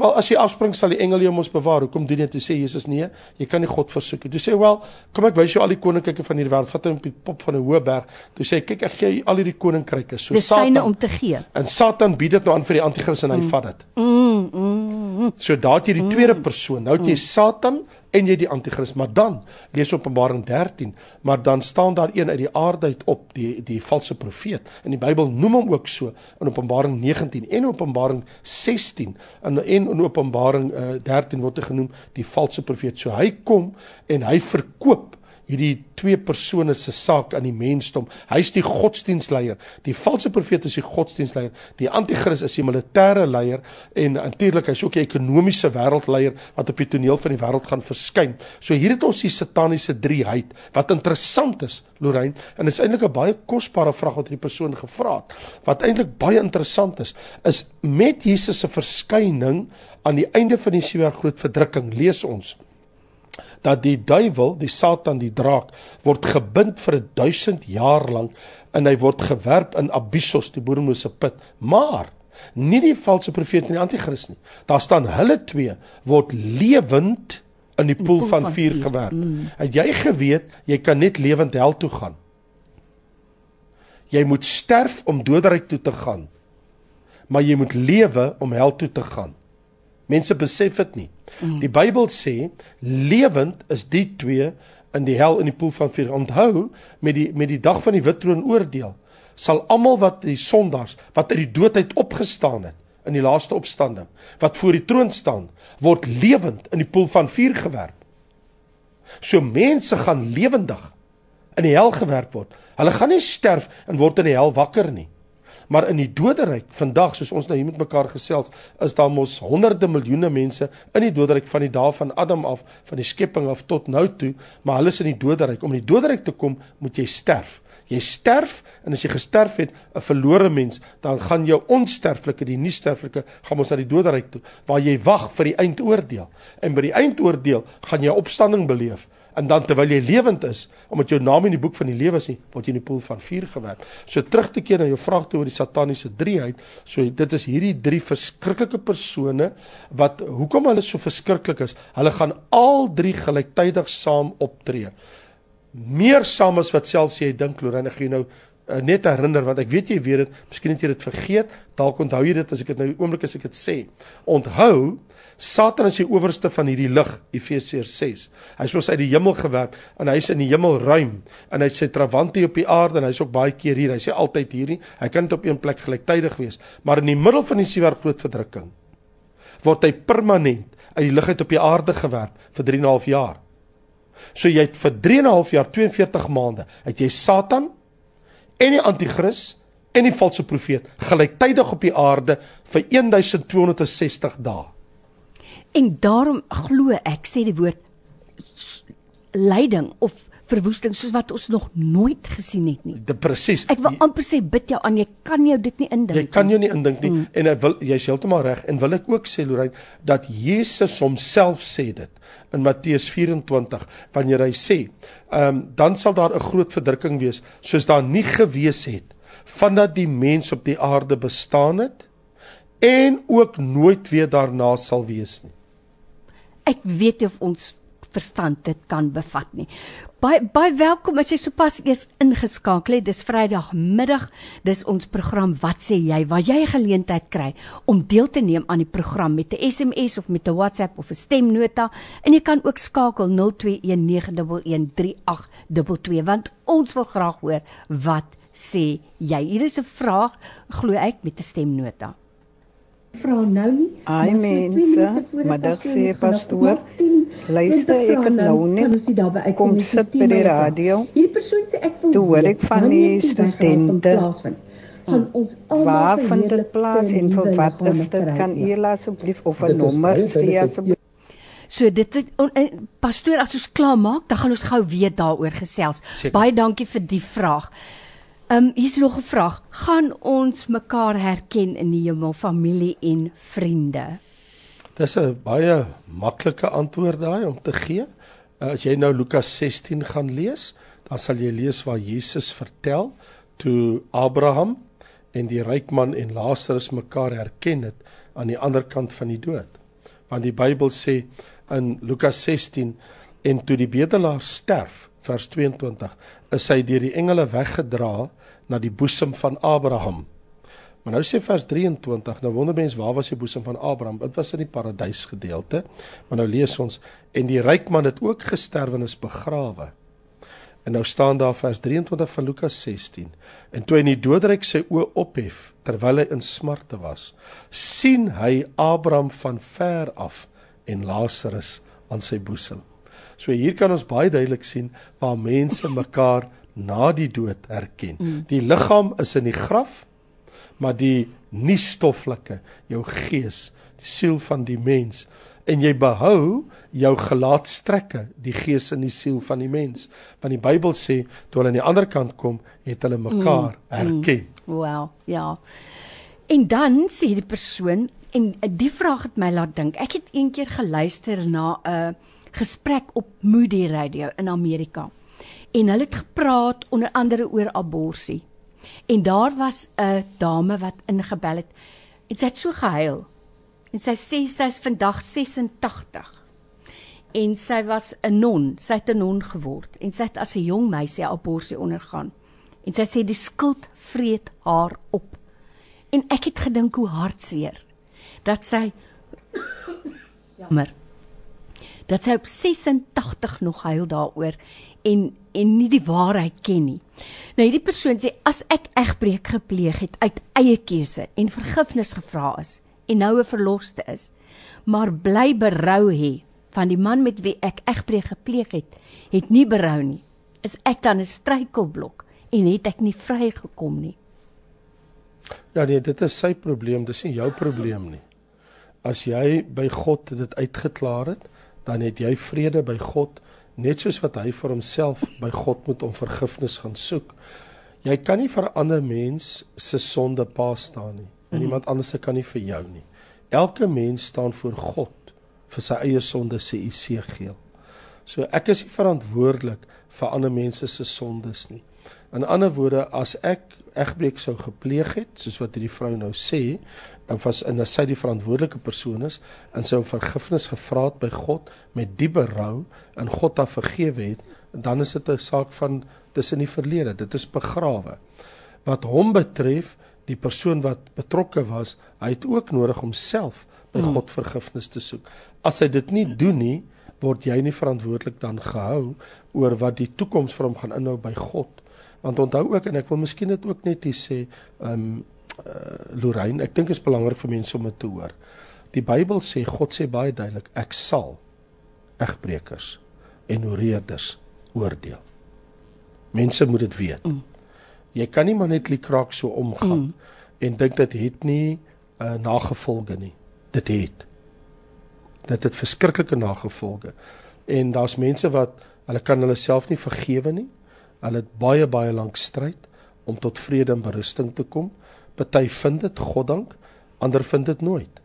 Wel as jy afspring sal die engele jou mos bewaar. Hoekom doen jy dit? Toe sê Jesus nee, jy kan nie God versoek nie. Toe sê wel, kom ek wys jou al die koninkryke van hierdie wêreld. Vat hom op die pop van 'n hoë berg. Toe sê kyk ek gee al hierdie koninkryke so Dis Satan. Dis syne om te gee. En Satan bied dit nou aan vir die anti-kris en hy mm. vat dit. Mm, mm, mm. So daar het jy die mm. tweede persoon. Nou het jy mm. Satan en jy die anti-kris maar dan lees Openbaring 13 maar dan staan daar een uit die aarde uit op die die valse profeet in die Bybel noem hom ook so in Openbaring 19 en Openbaring 16 en en in Openbaring uh, 13 word hy genoem die valse profeet. So hy kom en hy verkoop hierdie twee persone se saak aan die mensdom. Hy's die godsdienstleier. Die valse profeet is die godsdienstleier. Die anti-kris is die militêre leier en natuurlik hy's ook die ekonomiese wêreldleier wat op die toneel van die wêreld gaan verskyn. So hier het ons die sataniese drieheid wat interessant is, Lorraine, en dit is eintlik 'n baie kosbare vraag wat hierdie persoon gevra het. Wat eintlik baie interessant is, is met Jesus se verskyning aan die einde van die sewe groot verdrukking, lees ons dat die duiwel, die Satan, die draak word gebind vir 1000 jaar lank en hy word gewerp in Abyssos, die bodemlose put. Maar nie die valse profeet en die anti-kris nie. Daar staan hulle twee word lewend in die poel van vuur gewerp. Mm. Het jy geweet jy kan net lewend hel toe gaan? Jy moet sterf om doderyk toe te gaan. Maar jy moet lewe om hel toe te gaan. Mense besef dit nie. Mm. Die Bybel sê lewend is die twee in die hel in die poel van vuur. Onthou met die met die dag van die wit troon oordeel sal almal wat die sondaars wat uit die dood uit opgestaan het in die laaste opstanding wat voor die troon staan word lewend in die poel van vuur gewerp. So mense gaan lewendig in die hel gewerp word. Hulle gaan nie sterf en word in die hel wakker nie. Maar in die doderyk vandag soos ons nou hier met mekaar gesels, is daar mos honderde miljoene mense in die doderyk van die dae van Adam af, van die skepping af tot nou toe, maar hulle is in die doderyk. Om in die doderyk te kom, moet jy sterf. Jy sterf en as jy gesterf het, 'n verlore mens, dan gaan jou onsterflike, die nie sterflike, gaan ons na die doderyk toe waar jy wag vir die eindoordeel. En by die eindoordeel gaan jy opstanding beleef en dan terwyl jy lewend is, omdat jou naam in die boek van die lewe is, word jy in die poel van vuur gewerp. So terug te keer na jou vraag toe oor die sataniese drieheid, so dit is hierdie drie verskriklike persone wat hoekom hulle so verskriklik is. Hulle gaan al drie gelyktydig saam optree. Meer saam as wat selfs jy dink, Lorraine, ek gee nou uh, net herinner want ek weet jy weet dit, miskien het jy dit vergeet, dalk onthou jy dit as ek dit nou oomblik as ek dit sê. Onthou Satan is die owerste van hierdie lig, Efesiërs 6. Hy's mos uit die hemel gewerp en hy's in die hemelruim en hy't sy trawante op die aarde en hy's ook baie keer hier. Hy's nie altyd hier nie. Hy kan net op een plek gelyktydig wees, maar in die middel van die sewer groot verdrukking word hy permanent uit die lig uit op die aarde gewerp vir 3 en 'n half jaar. So jy het vir 3 en 'n half jaar, 42 maande, het jy Satan en die anti-kris en die valse profeet gelyktydig op die aarde vir 1260 dae. En daarom glo ek sê die woord lyding of verwoesting soos wat ons nog nooit gesien het nie. Dit presies. Ek wil amper sê bid jou aan jy kan jou dit nie indink nie. Jy kan jou nie indink nie mm. en ek wil jy's heeltemal reg en wil ek ook sê Lorraine dat Jesus homself sê dit in Matteus 24 wanneer hy sê, ehm um, dan sal daar 'n groot verdrukking wees soos daar nie gewees het vandat die mens op die aarde bestaan het en ook nooit weer daarna sal wees nie ek weet of ons verstand dit kan bevat nie. Baie baie welkom as jy sopas eers ingeskakel het. Dis Vrydagmiddag. Dis ons program Wat sê jy? Waar jy geleentheid kry om deel te neem aan die program met 'n SMS of met 'n WhatsApp of 'n stemnota en jy kan ook skakel 0219113822 want ons wil graag hoor wat sê jy. Hier is 'n vraag glo ek met 'n stemnota vra nou nie. Ai mense, maar dit sê pastoor. Luister ek het nou net kom sit by die radio. Hierdie persoon sê ek wil Toe hoor ek van die studente van ons Waar vind dit plaas en vir wat is dit? Kan u asseblief of 'n nommer gee asseblief? So dit het, on, pastoor as ons klaar maak, dan gaan ons gou weer daaroor gesels. Seker. Baie dankie vir die vraag. Ehm um, hier's nog 'n vraag. Gaan ons mekaar herken in die hemel, familie en vriende? Dis 'n baie maklike antwoord daai om te gee. Uh, as jy nou Lukas 16 gaan lees, dan sal jy lees waar Jesus vertel toe Abraham en die ryk man en Lazarus mekaar herken het aan die ander kant van die dood. Want die Bybel sê in Lukas 16 en toe die bedelaar sterf, vers 22, is hy deur die engele weggedra na die boesem van Abraham. Maar nou sê vers 23, nou wonder mense waar was die boesem van Abraham? Dit was in die paradys gedeelte. Maar nou lees ons en die ryk man het ook gesterf en is begrawe. En nou staan daar vers 23 van Lukas 16. En toe hy in die doodryk sy oë ophef terwyl hy in smarte was, sien hy Abraham van ver af en Lazarus aan sy boesem. So hier kan ons baie duidelik sien waar mense mekaar na die dood herken. Mm. Die liggaam is in die graf, maar die nie stoffelike, jou gees, die siel van die mens en jy behou jou gelaatstrekke, die gees en die siel van die mens. Want die Bybel sê toe hulle aan die ander kant kom, het hulle mekaar mm. herken. Mm. Wel, ja. En dan sê die persoon en die vraag het my laat dink. Ek het eendag geluister na 'n uh, gesprek op Moody Radio in Amerika en hulle het gepraat onder andere oor abortus. En daar was 'n dame wat ingebel het en sy het so gehuil. En sy sê sy's vandag 86. En sy was 'n non, sy het 'n non geword en sy het as 'n jong meisie abortus ondergaan. En sy sê die skuld vreet haar op. En ek het gedink hoe hartseer dat sy jammer dat sy op 86 nog huil daaroor en en nie die waarheid ken nie. Nou hierdie persoon sê as ek egbreek gepleeg het uit eie keuse en vergifnis gevra is en nou 'n verloste is, maar bly berou hê van die man met wie ek egbreek gepleeg het, het nie berou nie. is ek dan 'n struikelblok en het ek nie vrygekom nie. Ja nee, dit is sy probleem, dis nie jou probleem nie. As jy by God dit uitgeklaar het, dan het jy vrede by God, net soos wat hy vir homself by God moet om vergifnis gaan soek. Jy kan nie vir 'n ander mens se sonde pa staan nie. En mhm. iemand anders kan nie vir jou nie. Elke mens staan voor God vir sy eie sonde sê Esegiel. So ek is nie verantwoordelik vir ander mense se sondes nie. In ander woorde, as ek egbreek sou gepleeg het, soos wat hierdie vrou nou sê, en was in 'n sy die verantwoordelike persoon is en sy om vergifnis gevra het by God met diep berou en God haar vergewe het, dan is dit 'n saak van in die verlede, dit is begrawe. Wat hom betref, die persoon wat betrokke was, hy het ook nodig om self by hmm. God vergifnis te soek. As hy dit nie doen nie, word jy nie verantwoordelik dan gehou oor wat die toekoms vir hom gaan inhou by God. Want onthou ook en ek wil miskien dit ook net hier sê, ehm um, uh, Lorraine, ek dink dit is belangrik vir mense om dit te hoor. Die Bybel sê God sê baie duidelik, ek sal egbreekers en oreerders oordeel. Mense moet dit weet. Mm. Jy kan nie maar net likraak so omgaan mm. en dink dit het nie 'n uh, nagevolge nie. Dit het. Dit het verskriklike nagevolge. En daar's mense wat hulle kan hulle self nie vergewe nie. Hulle het baie baie lank stryd om tot vrede en berusting te kom. Party vind dit goddank, ander vind dit nooit.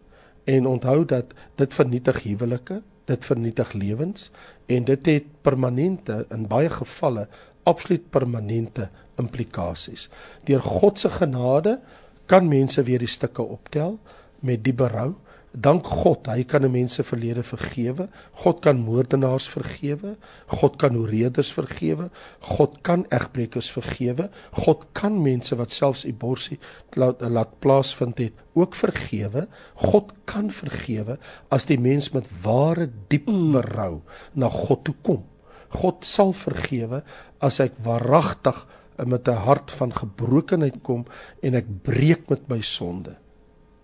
En onthou dat dit vernietig huwelike, dit vernietig lewens en dit het permanente in baie gevalle absoluut permanente implikasies. Deur God se genade kan mense weer die stukke optel met die berou. Dank God, hy kan 'n mens se verlede vergewe. God kan moordenaars vergewe. God kan oreders vergewe. God kan egbreekers vergewe. God kan mense wat selfs abortus laat, laat plaasvind het ook vergewe. God kan vergewe as die mens met ware diep mm. berou na God toe kom. God sal vergewe as ek waaragtig met 'n hart van gebrokenheid kom en ek breek met my sonde.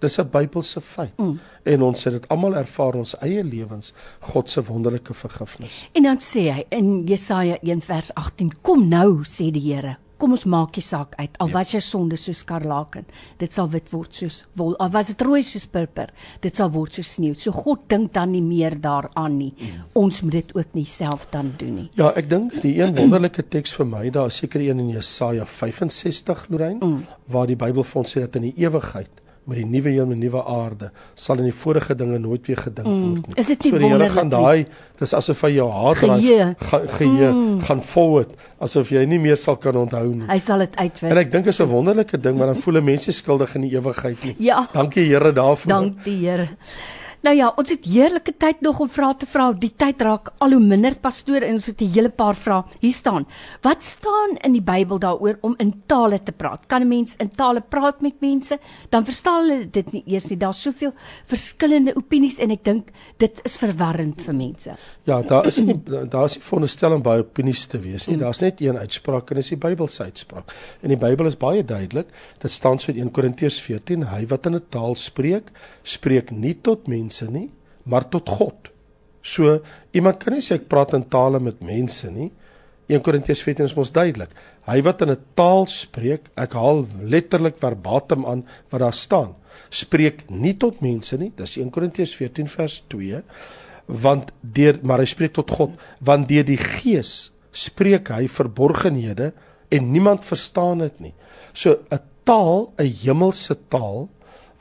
Dis 'n Bybelse feit. Mm. En ons het dit almal ervaar ons eie lewens God se wonderlike vergifnis. En dan sê hy in Jesaja 1 vers 18: Kom nou, sê die Here, kom ons maak die saak uit. Al was jou sonde soos skarlaken, dit sal wit word soos wol. Al was dit rooi soos purper, dit sal word soos sneeu. So God dink dan nie meer daaraan nie. Mm. Ons moet dit ook nie self dan doen nie. Ja, ek dink die een wonderlike teks vir my, daar is seker een in Jesaja 65, Lorraine, mm. waar die Bybel vir ons sê dat in die ewigheid met die nuwe hemel en nuwe aarde sal in die vorige dinge nooit weer gedink mm. word nie. Is dit nie so die Here gaan daai dis asof hy jou hart geheue mm. gaan forward asof jy nie meer sal kan onthou nie. Hy sal dit uitwis. En ek dink is 'n wonderlike ding want dan voel mense skuldig in die ewigheid nie. Ja. Dankie Here daarvoor. Dankie Here. Nou ja, ons het heerlike tyd nog om vrae te vra. Die tyd raak al hoe minder pastoor en ons het 'n hele paar vrae. Hier staan: Wat staan in die Bybel daaroor om in tale te praat? Kan 'n mens in tale praat met mense? Dan verstaan hulle dit nie eers nie. Daar's soveel verskillende opinies en ek dink dit is verwarrend vir mense. Ja, daar is nie daar's nie veronderstel om baie opinies te wees nie. Daar's net een uitspraak en dis die Bybel se uitspraak. En die Bybel is baie duidelik. Dit staan so in 1 Korintiërs 14: Hy wat in 'n taal spreek, spreek nie tot mense mense nie, maar tot God. So iemand kan nie sê ek praat in tale met mense nie. 1 Korintiërs 14 is mos duidelik. Hy wat in 'n taal spreek, ek haal letterlik verbatim aan wat daar staan. Spreek nie tot mense nie. Dis 1 Korintiërs 14 vers 2. Want deur maar hy spreek tot God, want deur die Gees spreek hy verborgenhede en niemand verstaan dit nie. So 'n taal, 'n hemelse taal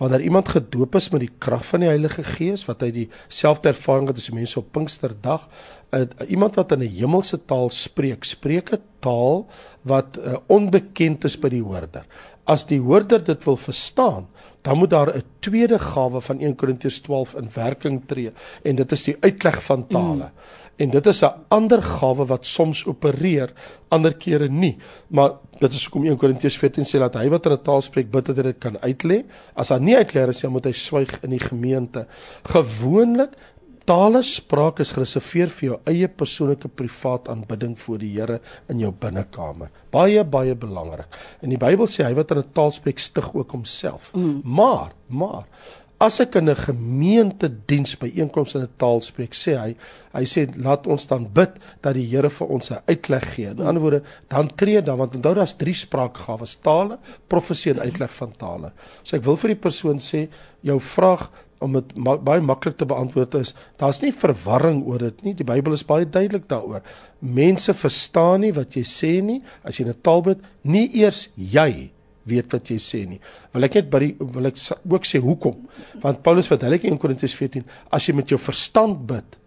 wanneer iemand gedoop is met die krag van die Heilige Gees wat hy dieselfde ervaring het as die mense op Pinksterdag uh, iemand wat in 'n hemelse taal spreek spreek 'n taal wat uh, onbekend is by die hoorder as die hoorder dit wil verstaan dan moet daar 'n tweede gawe van 1 Korintiërs 12 in werking tree en dit is die uitleg van tale mm. En dit is 'n ander gawe wat soms opereer ander kere nie maar Dit is hoekom 1 Korintiërs 14 sê dat hy wat in 'n taal spreek bid dat hy dit kan uitlê. As hy nie uitlê is, dan moet hy swyg in die gemeente. Gewoonlik tale spraak is gereserveer vir jou eie persoonlike privaat aanbidding voor die Here in jou binnekamer. Baie baie belangrik. En die Bybel sê hy wat in 'n taal spreek stig ook homself. Mm. Maar, maar As ek in 'n gemeente diens by einkoms in 'n taal spreek, sê hy, hy sê laat ons dan bid dat die Here vir ons 'n uitleg gee. In ander woorde, dan tree dan want onthou daar's drie spraakgawes: tale, profesie en uitleg van tale. So ek wil vir die persoon sê, jou vraag om dit ma baie maklik te beantwoord is, daar's nie verwarring oor dit nie. Die Bybel is baie duidelik daaroor. Mense verstaan nie wat jy sê nie as jy 'n taal bid, nie eers jy weet wat jy sê nie. Wil ek net by die wil ek ook sê hoekom? Want Paulus verduidelik in Korintiërs 14, as jy met jou verstand bid,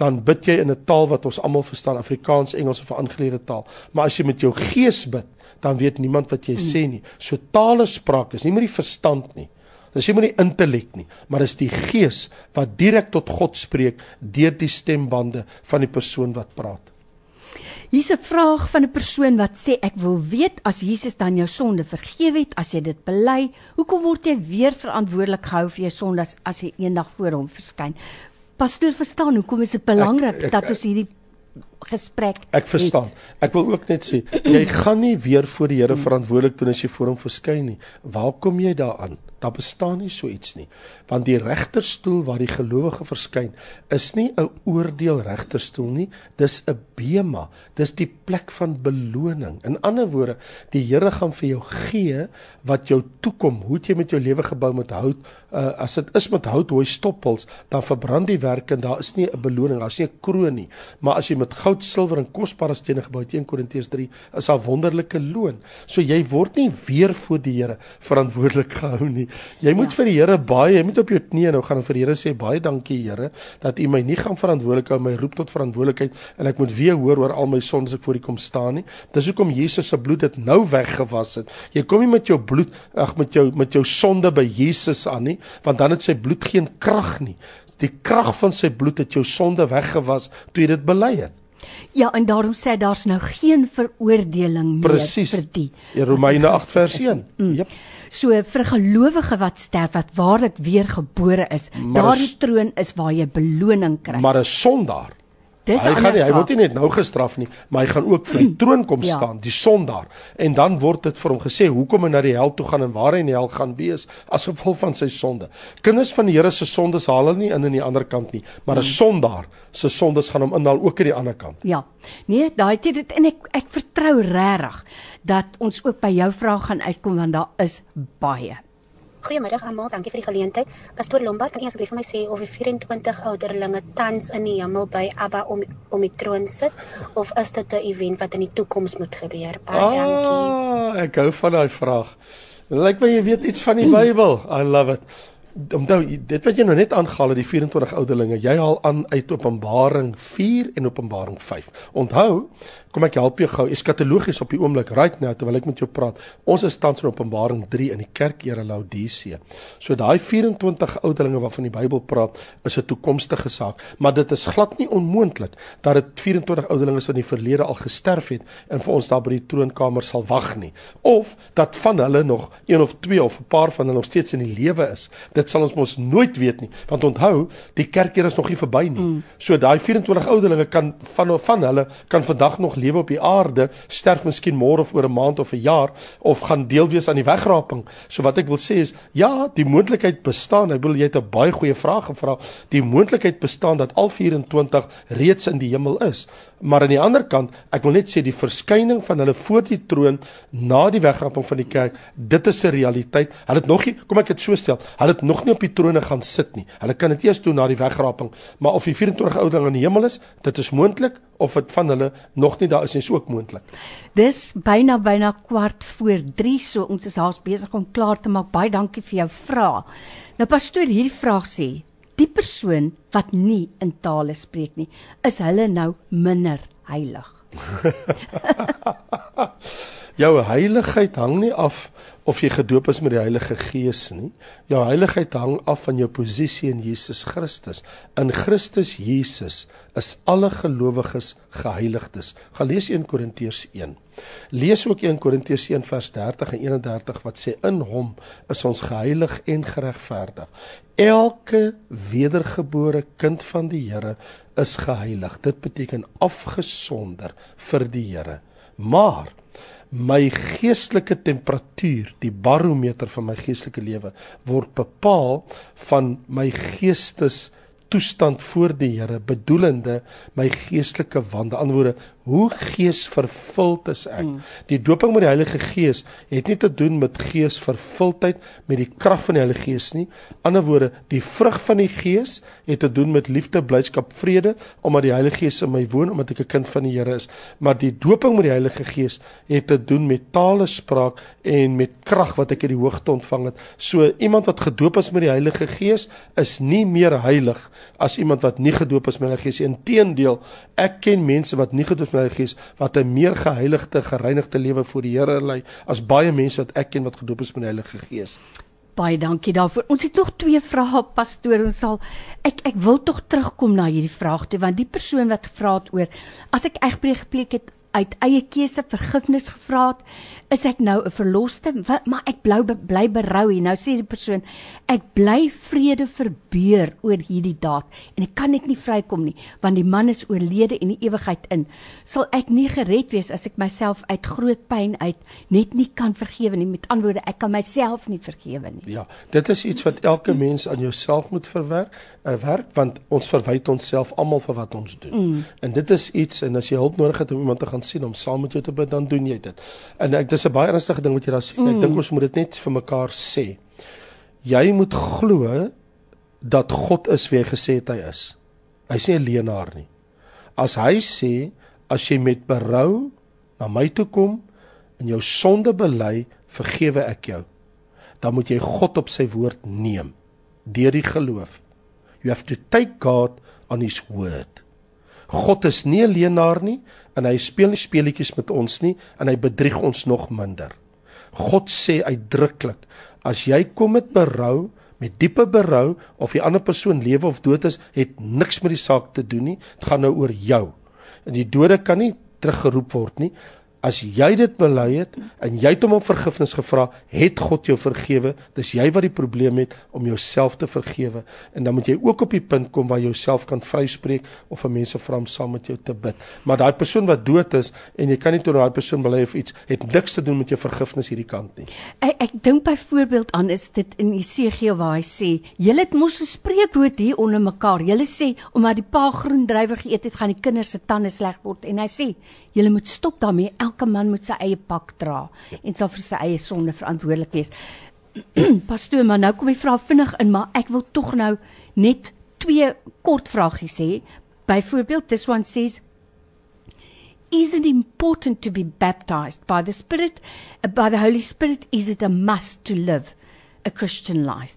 dan bid jy in 'n taal wat ons almal verstaan, Afrikaans, Engels of 'n aangeleerde taal. Maar as jy met jou gees bid, dan weet niemand wat jy sê nie. So tale spraak is nie met die verstand nie. Dis nie met die intellek nie, maar dis die gees wat direk tot God spreek deur die stembande van die persoon wat praat. Hier's 'n vraag van 'n persoon wat sê ek wil weet as Jesus dan jou sonde vergewe het as jy dit bely, hoekom word jy weer verantwoordelik gehou vir jou sondes as jy eendag voor hom verskyn? Pastoor verstaan hoekom is dit belangrik dat ons hierdie gesprek Ek verstaan. Ek wil ook net sê jy gaan nie weer voor die Here verantwoordelik doen as jy voor hom verskyn nie. Waar kom jy daaraan? Daar bestaan nie so iets nie. Want die regterstoel waar die gelowige verskyn, is nie 'n oordeel regterstoel nie, dis 'n bema. Dis die plek van beloning. In ander woorde, die Here gaan vir jou gee wat jou toekom. Hoe het jy met jou lewe gebou met hout? Uh, as dit is met hout, hoe stoppels, dan verbrand die werk en daar is nie 'n beloning, daar's nie 'n kroon nie. Maar as jy met goud, silwer en kosbare stene gebou 1 Korintiërs 3, is daar wonderlike loon. So jy word nie weer voor die Here verantwoordelik gehou nie. Jy moet ja. vir die Here baie, jy moet op jou knieë nou gaan en vir die Here sê baie dankie Here dat U my nie gaan verantwoordelik hou my roep tot verantwoordelikheid en ek moet weer hoor oor al my sondes ek voor U kom staan nie. Dis hoekom Jesus se bloed dit nou weggewas het. Jy kom nie met jou bloed ag met jou met jou sonde by Jesus aan nie, want dan het sy bloed geen krag nie. Die krag van sy bloed het jou sonde weggewas toe jy dit bely het. Ja, en daarom sê daar's nou geen veroordeling meer Precies. vir die. Romeine 8 vers 1. Mm. Jep. So vir gelowige wat sterf wat waarlik weer gebore is, Maar daardie troon is waar jy beloning kry. Maar 'n sondaar Dis hy gaan nie, hy word nie net nou gestraf nie, maar hy gaan ook vir die troon kom Ja. staan, die sondaar. En dan word dit vir hom gesê hoekom hy na die hel toe gaan en waar hy in die hel gaan wees as gevolg van sy sonde. Kinders van die Here se sondes haal hulle nie in aan die ander kant nie, maar 'n sondaar se sondes gaan hom inhaal ook aan die ander kant. Ja. Nee, daai het dit en ek ek vertrou regtig dat ons ook by jou vraag gaan uitkom want daar is baie. Goeiemiddag almal, dankie vir die geleentheid. Pastoor Lombard, kan u asseblief vir my sê of die 24 ouderlinge tans in die hemel by Abba om om die troon sit of is dit 'n event wat in die toekoms moet gebeur? Baie dankie. Ah, ek hou van daai vraag. Lyk my jy weet iets van die Bybel. I love it. Onthou, dit wat jy nou net aangehaal het, die 24 ouderlinge, jy haal aan uit Openbaring 4 en Openbaring 5. Onthou, kom ek help jou gou eskatologies op die oomblik right now terwyl ek met jou praat. Ons is tans in Openbaring 3 in die kerk Here Laodicea. So daai 24 ouderlinge waarvan die Bybel praat, is 'n toekomstige saak, maar dit is glad nie onmoontlik dat dit 24 ouderlinge wat in die verlede al gesterf het en vir ons daar by die troonkamer sal wag nie. Of dat van hulle nog een of twee of 'n paar van hulle nog steeds in die lewe is. Dit sal ons mos nooit weet nie, want onthou, die kerk hier is nog nie verby nie. Mm. So daai 24 ouderlinge kan van van hulle kan vandag nog lewe op die aarde, sterf miskien môre of oor 'n maand of 'n jaar of gaan deel wees aan die wegraping. So wat ek wil sê is, ja, die moontlikheid bestaan. Ek bedoel jy het 'n baie goeie vraag gevra. Die moontlikheid bestaan dat al 24 reeds in die hemel is. Maar aan die ander kant, ek wil net sê die verskyning van hulle voor die troon na die wegraping van die kerk, dit is 'n realiteit. Hulle het nog nie, kom ek dit so stel, hulle het nog nie op die trone gaan sit nie. Hulle kan dit eers doen na die wegraping. Maar of die 24 ouderlinge in die hemel is, dit is moontlik of dit van hulle nog nie daar is nie, is ook moontlik. Dis byna byna kwart voor 3, so ons is haas besig om klaar te maak. Baie dankie vir jou vraag. Nou pastoor, hierdie vraag sê, die persoon wat nie in tale spreek nie, is hulle nou minder heilig? Jou heiligheid hang nie af of jy gedoop is met die Heilige Gees nie. Jou heiligheid hang af van jou posisie in Jesus Christus. In Christus Jesus is alle gelowiges geheiligdes. Gaan lees 1 Korintiërs 1. Lees ook 1 Korintiërs 1 vers 30 en 31 wat sê in hom is ons geheilig en geregverdig. Elke wedergebore kind van die Here is geheilig. Dit beteken afgesonder vir die Here. Maar my geestelike temperatuur, die barometer van my geestelike lewe word bepaal van my geestes toestand voor die Here bedoelende my geestelike wandel. Anderswoorde, hoe geesvervuld is ek? Mm. Die doping met die Heilige Gees het nie te doen met geesvervuldheid met die krag van die Heilige Gees nie. Anderswoorde, die vrug van die Gees het te doen met liefde, blydskap, vrede omdat die Heilige Gees in my woon omdat ek 'n kind van die Here is. Maar die doping met die Heilige Gees het te doen met tale spraak en met krag wat ek uit die hoogte ontvang het. So iemand wat gedoop is met die Heilige Gees is nie meer heilig as iemand wat nie gedoop is met die Heilige Gees. Inteendeel, ek ken mense wat nie gedoop is met die Heilige Gees wat 'n meer geheiligde, gereinigde lewe voor die Here lei as baie mense wat ek ken wat gedoop is met die Heilige Gees. Baie dankie daarvoor. Ons het nog twee vrae pastoor. Ons sal ek ek wil tog terugkom na hierdie vraag toe want die persoon wat gevra het oor as ek egbreek gepleeg het uit eie keuse vergifnis gevra het is ek nou 'n verloste? Maar ek bly bly berou hier. Nou sê die persoon ek bly vrede verbeur oor hierdie daad en ek kan net nie vrykom nie want die man is oorlede en die ewigheid in. Sal ek nie gered wees as ek myself uit groot pyn uit net nie kan vergewe nie? Met antwoorde ek kan myself nie vergewe nie. Ja dit is iets wat elke mens aan jouself moet verwerk uh, werk want ons verwyd onsself almal vir wat ons doen. Mm. en dit is iets en as jy hulp nodig het om iemand te gaan sien om saam met jou te bid dan doen jy dit en ek dis 'n baie ernstige ding wat jy daar sê. Mm. Ek dink ons moet dit net vir mekaar sê. Jy moet glo dat God is wie hy gesê het hy is. Hy's nie 'n leienaar nie. As hy sê as jy met berou na my toe kom en jou sonde bely, vergewe ek jou. Dan moet jy God op sy woord neem deur die geloof. You have to take God on his word. God is nie 'n leienaar nie en hy speel nie speletjies met ons nie en hy bedrieg ons nog minder. God sê uitdruklik as jy kom met berou, met diepe berou of die ander persoon lewe of dood is, het niks met die saak te doen nie. Dit gaan nou oor jou. En die dode kan nie teruggeroep word nie. As jy dit bely het en jy het hom om vergifnis gevra, het God jou vergewe. Dis jy wat die probleem het om jouself te vergewe. En dan moet jy ook op die punt kom waar jy jouself kan vryspreek of vir mense vra om saam met jou te bid. Maar daai persoon wat dood is en jy kan nie tot daai persoon bely of iets, het niks te doen met jou vergifnis hierdie kant nie. Ek ek dink byvoorbeeld aan is dit in Jesegiel waar hy sê, "Julle het mos 'n spreekwoord hier onder mekaar. Julle sê omdat die pa groen druiwe geëet het, gaan die kinders se tande sleg word." En hy sê, "Julle moet stop daarmee. Elke man moet sy eie pak dra ja. en sal vir sy eie sonde verantwoordelik wees. Pastoor, maar nou kom die vraag vinnig in, maar ek wil tog nou net twee kort vragies hê. Byvoorbeeld, this one says Is it important to be baptized by the Spirit, by the Holy Spirit? Is it a must to live a Christian life?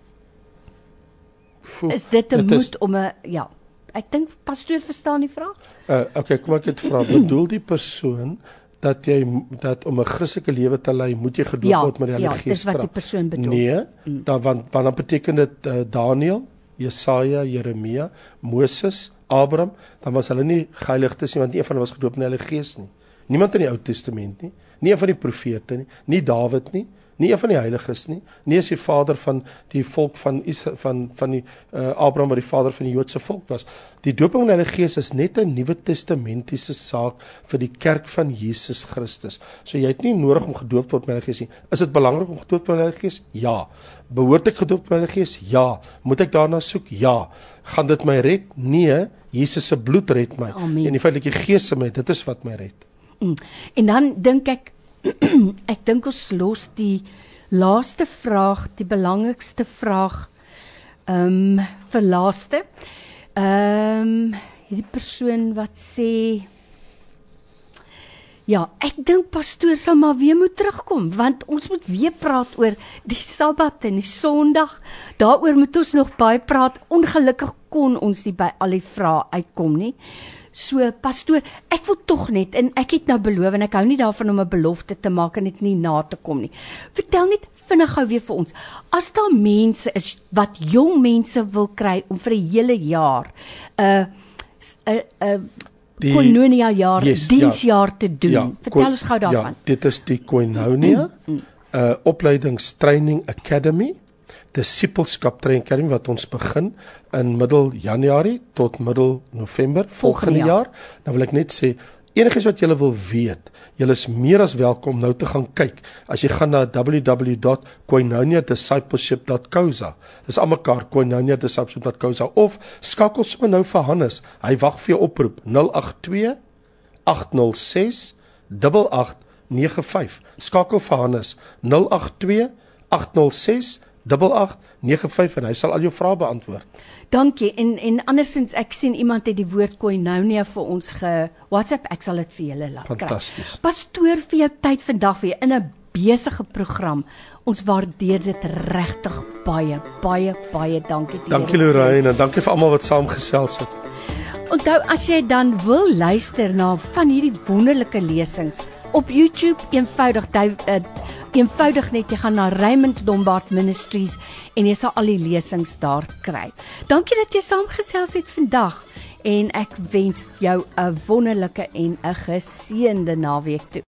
Foe, is dit 'n moet om 'n ja, ek dink pastoor verstaan die vraag? Uh okay, kom ek dit vra. Bedoel die persoon dat jy dat om 'n Christelike lewe te lei, moet jy gedoop ja, word met die Heilige Gees. Ja, dis wat die persoon bedoel. Nee, mm. dan want want dan beteken dit uh, Daniël, Jesaja, Jeremia, Moses, Abraham, dan was hulle nie geheilig tussen want een van hulle was gedoop met die Heilige Gees nie. Niemand in die Ou Testament nie, nie een van die profete nie, nie Dawid nie, nie een van die heiliges nie, nie is die vader van die volk van Israel van van die uh, Abraham wat die vader van die Joodse volk was. Die dooping in die Heilige Gees is net 'n Nuwe Testamentiese saak vir die kerk van Jesus Christus. So jy het nie nodig om gedoop te word met die Heilige Gees nie. Is dit belangrik om gedoop te word met die Heilige Gees? Ja. Behoort ek gedoop te word met die Heilige Gees? Ja. Moet ek daarna soek? Ja. Gaan dit my red? Nee. Jesus se bloed red my. Amen. En die feit dat die Gees in my, dit is wat my red. Mm. En dan dink ek ek dink ons los die laaste vraag, die belangrikste vraag ehm um, vir laaste. Ehm um, hierdie persoon wat sê Ja, ek dink pastoor sal maar weer moet terugkom want ons moet weer praat oor die Sabbat en die Sondag. Daaroor moet ons nog baie praat. Ongelukkig kon ons nie by al die vrae uitkom nie. So pastoor, ek wil tog net en ek het nou beloof en ek hou nie daarvan om 'n belofte te maak en dit nie na te kom nie. Vertel net vinnig gou weer vir ons. As daar mense is wat jong mense wil kry om vir 'n hele jaar 'n uh, 'n uh, 'n uh, die Koinonia jaar yes, ja. diensjaar ja, te doen. Ja, Vertel ons gou daarvan. Ja, dit is die Koinonia 'n mm, mm. uh, opleidingstraining academy disipelskap training academy wat ons begin in middel Januarie tot middel November volgende, volgende jaar. jaar. Nou wil ek net sê Enigiets wat jy wil weet, jy is meer as welkom nou te gaan kyk as jy gaan na www.koinoniadiscipleship.co.za. Dis almekaar koinoniadiscipleship.co.za of skakel sommer nou vir Hannes. Hy wag vir jou oproep 082 806 8895. Skakel vir Hannes 082 806 8895 en hy sal al jou vrae beantwoord. Dankie. En en andersins ek sien iemand het die woord koinonia vir ons ge WhatsApp. Ek sal dit vir julle laat kry. Fantasties. Pastoor vir jou tyd vandag weer in 'n besige program. Ons waardeer dit regtig baie, baie, baie dankie teenoor. Dankie Lorraine en dankie vir almal wat saamgesels het. Onthou as jy dan wil luister na van hierdie wonderlike lesings op YouTube eenvoudig uh, eenvoudig net jy gaan na Raymond Lombard Ministries en jy sal al die lesings daar kry. Dankie dat jy saamgesels het vandag en ek wens jou 'n wonderlike en 'n geseënde naweek toe.